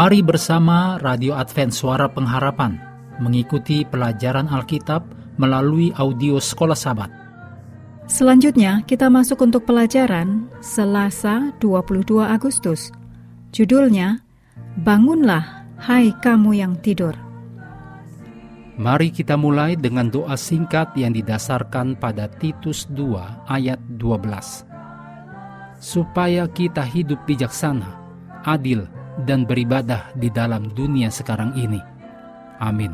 Mari bersama Radio Advent Suara Pengharapan mengikuti pelajaran Alkitab melalui audio Sekolah Sabat. Selanjutnya kita masuk untuk pelajaran Selasa 22 Agustus. Judulnya Bangunlah hai kamu yang tidur. Mari kita mulai dengan doa singkat yang didasarkan pada Titus 2 ayat 12. Supaya kita hidup bijaksana, adil, dan beribadah di dalam dunia sekarang ini. Amin.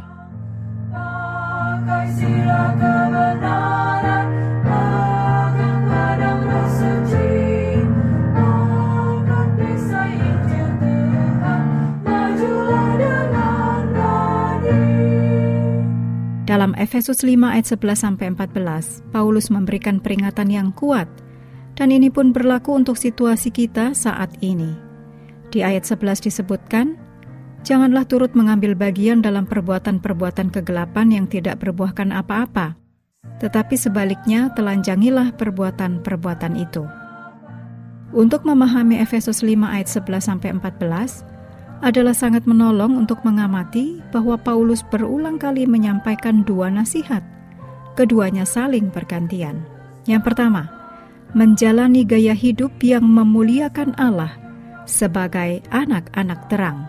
Dalam Efesus 5 ayat 11 sampai 14, Paulus memberikan peringatan yang kuat dan ini pun berlaku untuk situasi kita saat ini. Di ayat 11 disebutkan, Janganlah turut mengambil bagian dalam perbuatan-perbuatan kegelapan yang tidak berbuahkan apa-apa, tetapi sebaliknya telanjangilah perbuatan-perbuatan itu. Untuk memahami Efesus 5 ayat 11 14 adalah sangat menolong untuk mengamati bahwa Paulus berulang kali menyampaikan dua nasihat. Keduanya saling bergantian. Yang pertama, menjalani gaya hidup yang memuliakan Allah sebagai anak-anak terang.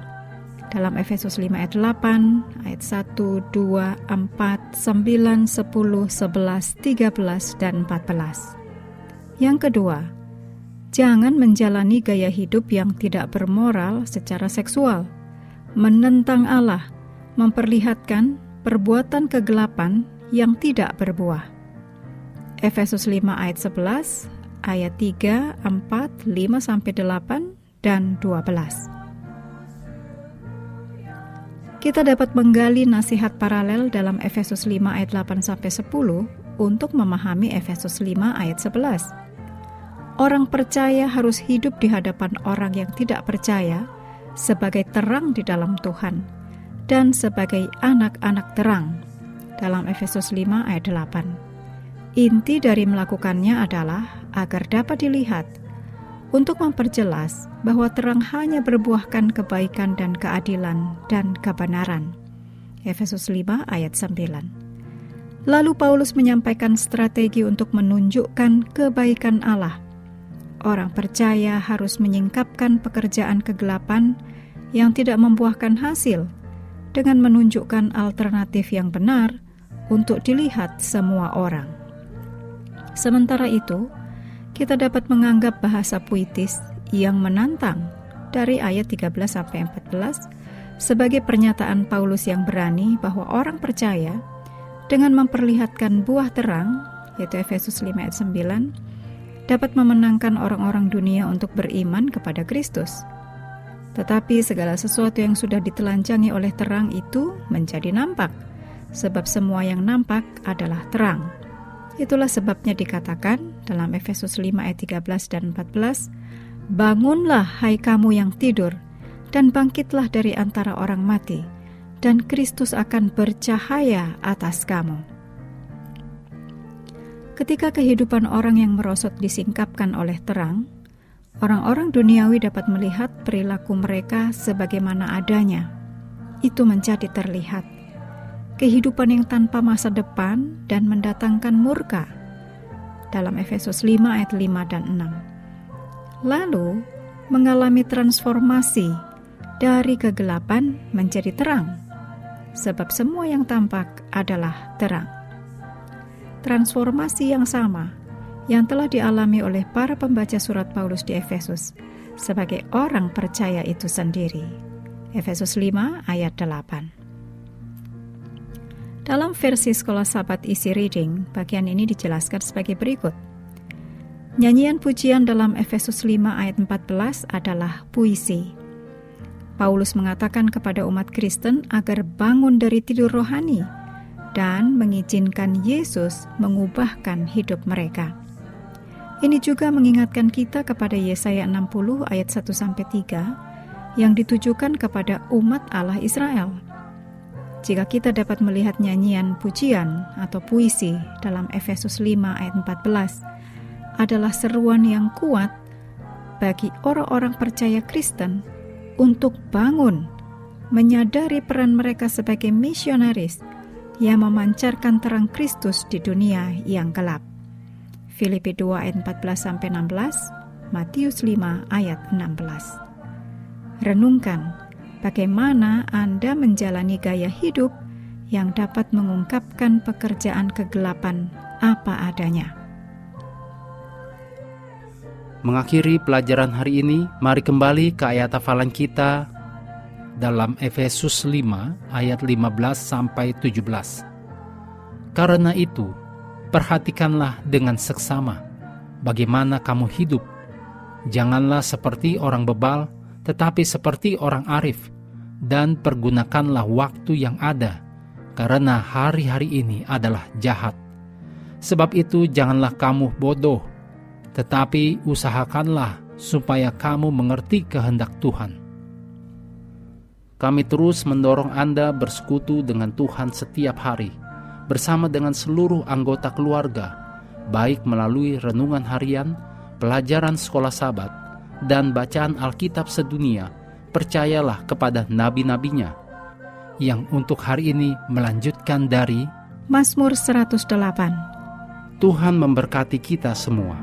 Dalam Efesus 5 ayat 8, ayat 1, 2, 4, 9, 10, 11, 13, dan 14. Yang kedua, jangan menjalani gaya hidup yang tidak bermoral secara seksual, menentang Allah, memperlihatkan perbuatan kegelapan yang tidak berbuah. Efesus 5 ayat 11, ayat 3, 4, 5 sampai 8 dan 12. Kita dapat menggali nasihat paralel dalam Efesus 5 ayat 8 sampai 10 untuk memahami Efesus 5 ayat 11. Orang percaya harus hidup di hadapan orang yang tidak percaya sebagai terang di dalam Tuhan dan sebagai anak-anak terang dalam Efesus 5 ayat 8. Inti dari melakukannya adalah agar dapat dilihat untuk memperjelas bahwa terang hanya berbuahkan kebaikan dan keadilan dan kebenaran. Efesus 5 ayat 9. Lalu Paulus menyampaikan strategi untuk menunjukkan kebaikan Allah. Orang percaya harus menyingkapkan pekerjaan kegelapan yang tidak membuahkan hasil dengan menunjukkan alternatif yang benar untuk dilihat semua orang. Sementara itu, kita dapat menganggap bahasa puitis yang menantang dari ayat 13 sampai 14 sebagai pernyataan Paulus yang berani bahwa orang percaya dengan memperlihatkan buah terang yaitu Efesus 5 ayat 9 dapat memenangkan orang-orang dunia untuk beriman kepada Kristus. Tetapi segala sesuatu yang sudah ditelanjangi oleh terang itu menjadi nampak, sebab semua yang nampak adalah terang. Itulah sebabnya dikatakan dalam Efesus 5 ayat 13 dan 14, Bangunlah hai kamu yang tidur, dan bangkitlah dari antara orang mati, dan Kristus akan bercahaya atas kamu. Ketika kehidupan orang yang merosot disingkapkan oleh terang, orang-orang duniawi dapat melihat perilaku mereka sebagaimana adanya. Itu menjadi terlihat kehidupan yang tanpa masa depan dan mendatangkan murka. Dalam Efesus 5 ayat 5 dan 6. Lalu mengalami transformasi dari kegelapan menjadi terang. Sebab semua yang tampak adalah terang. Transformasi yang sama yang telah dialami oleh para pembaca surat Paulus di Efesus sebagai orang percaya itu sendiri. Efesus 5 ayat 8. Dalam versi Sekolah Sabat Isi Reading, bagian ini dijelaskan sebagai berikut. Nyanyian pujian dalam Efesus 5 ayat 14 adalah puisi. Paulus mengatakan kepada umat Kristen agar bangun dari tidur rohani dan mengizinkan Yesus mengubahkan hidup mereka. Ini juga mengingatkan kita kepada Yesaya 60 ayat 1 3 yang ditujukan kepada umat Allah Israel jika kita dapat melihat nyanyian pujian atau puisi dalam Efesus 5 ayat 14 adalah seruan yang kuat bagi orang-orang percaya Kristen untuk bangun, menyadari peran mereka sebagai misionaris yang memancarkan terang Kristus di dunia yang gelap. Filipi 2 ayat 14 16, Matius 5 ayat 16. Renungkan bagaimana Anda menjalani gaya hidup yang dapat mengungkapkan pekerjaan kegelapan apa adanya. Mengakhiri pelajaran hari ini, mari kembali ke ayat hafalan kita dalam Efesus 5 ayat 15 sampai 17. Karena itu, perhatikanlah dengan seksama bagaimana kamu hidup. Janganlah seperti orang bebal, tetapi seperti orang arif, dan pergunakanlah waktu yang ada, karena hari-hari ini adalah jahat. Sebab itu, janganlah kamu bodoh, tetapi usahakanlah supaya kamu mengerti kehendak Tuhan kami terus mendorong Anda bersekutu dengan Tuhan setiap hari, bersama dengan seluruh anggota keluarga, baik melalui renungan harian, pelajaran sekolah sabat, dan bacaan Alkitab sedunia. Percayalah kepada nabi-nabinya yang untuk hari ini melanjutkan dari Mazmur 108. Tuhan memberkati kita semua.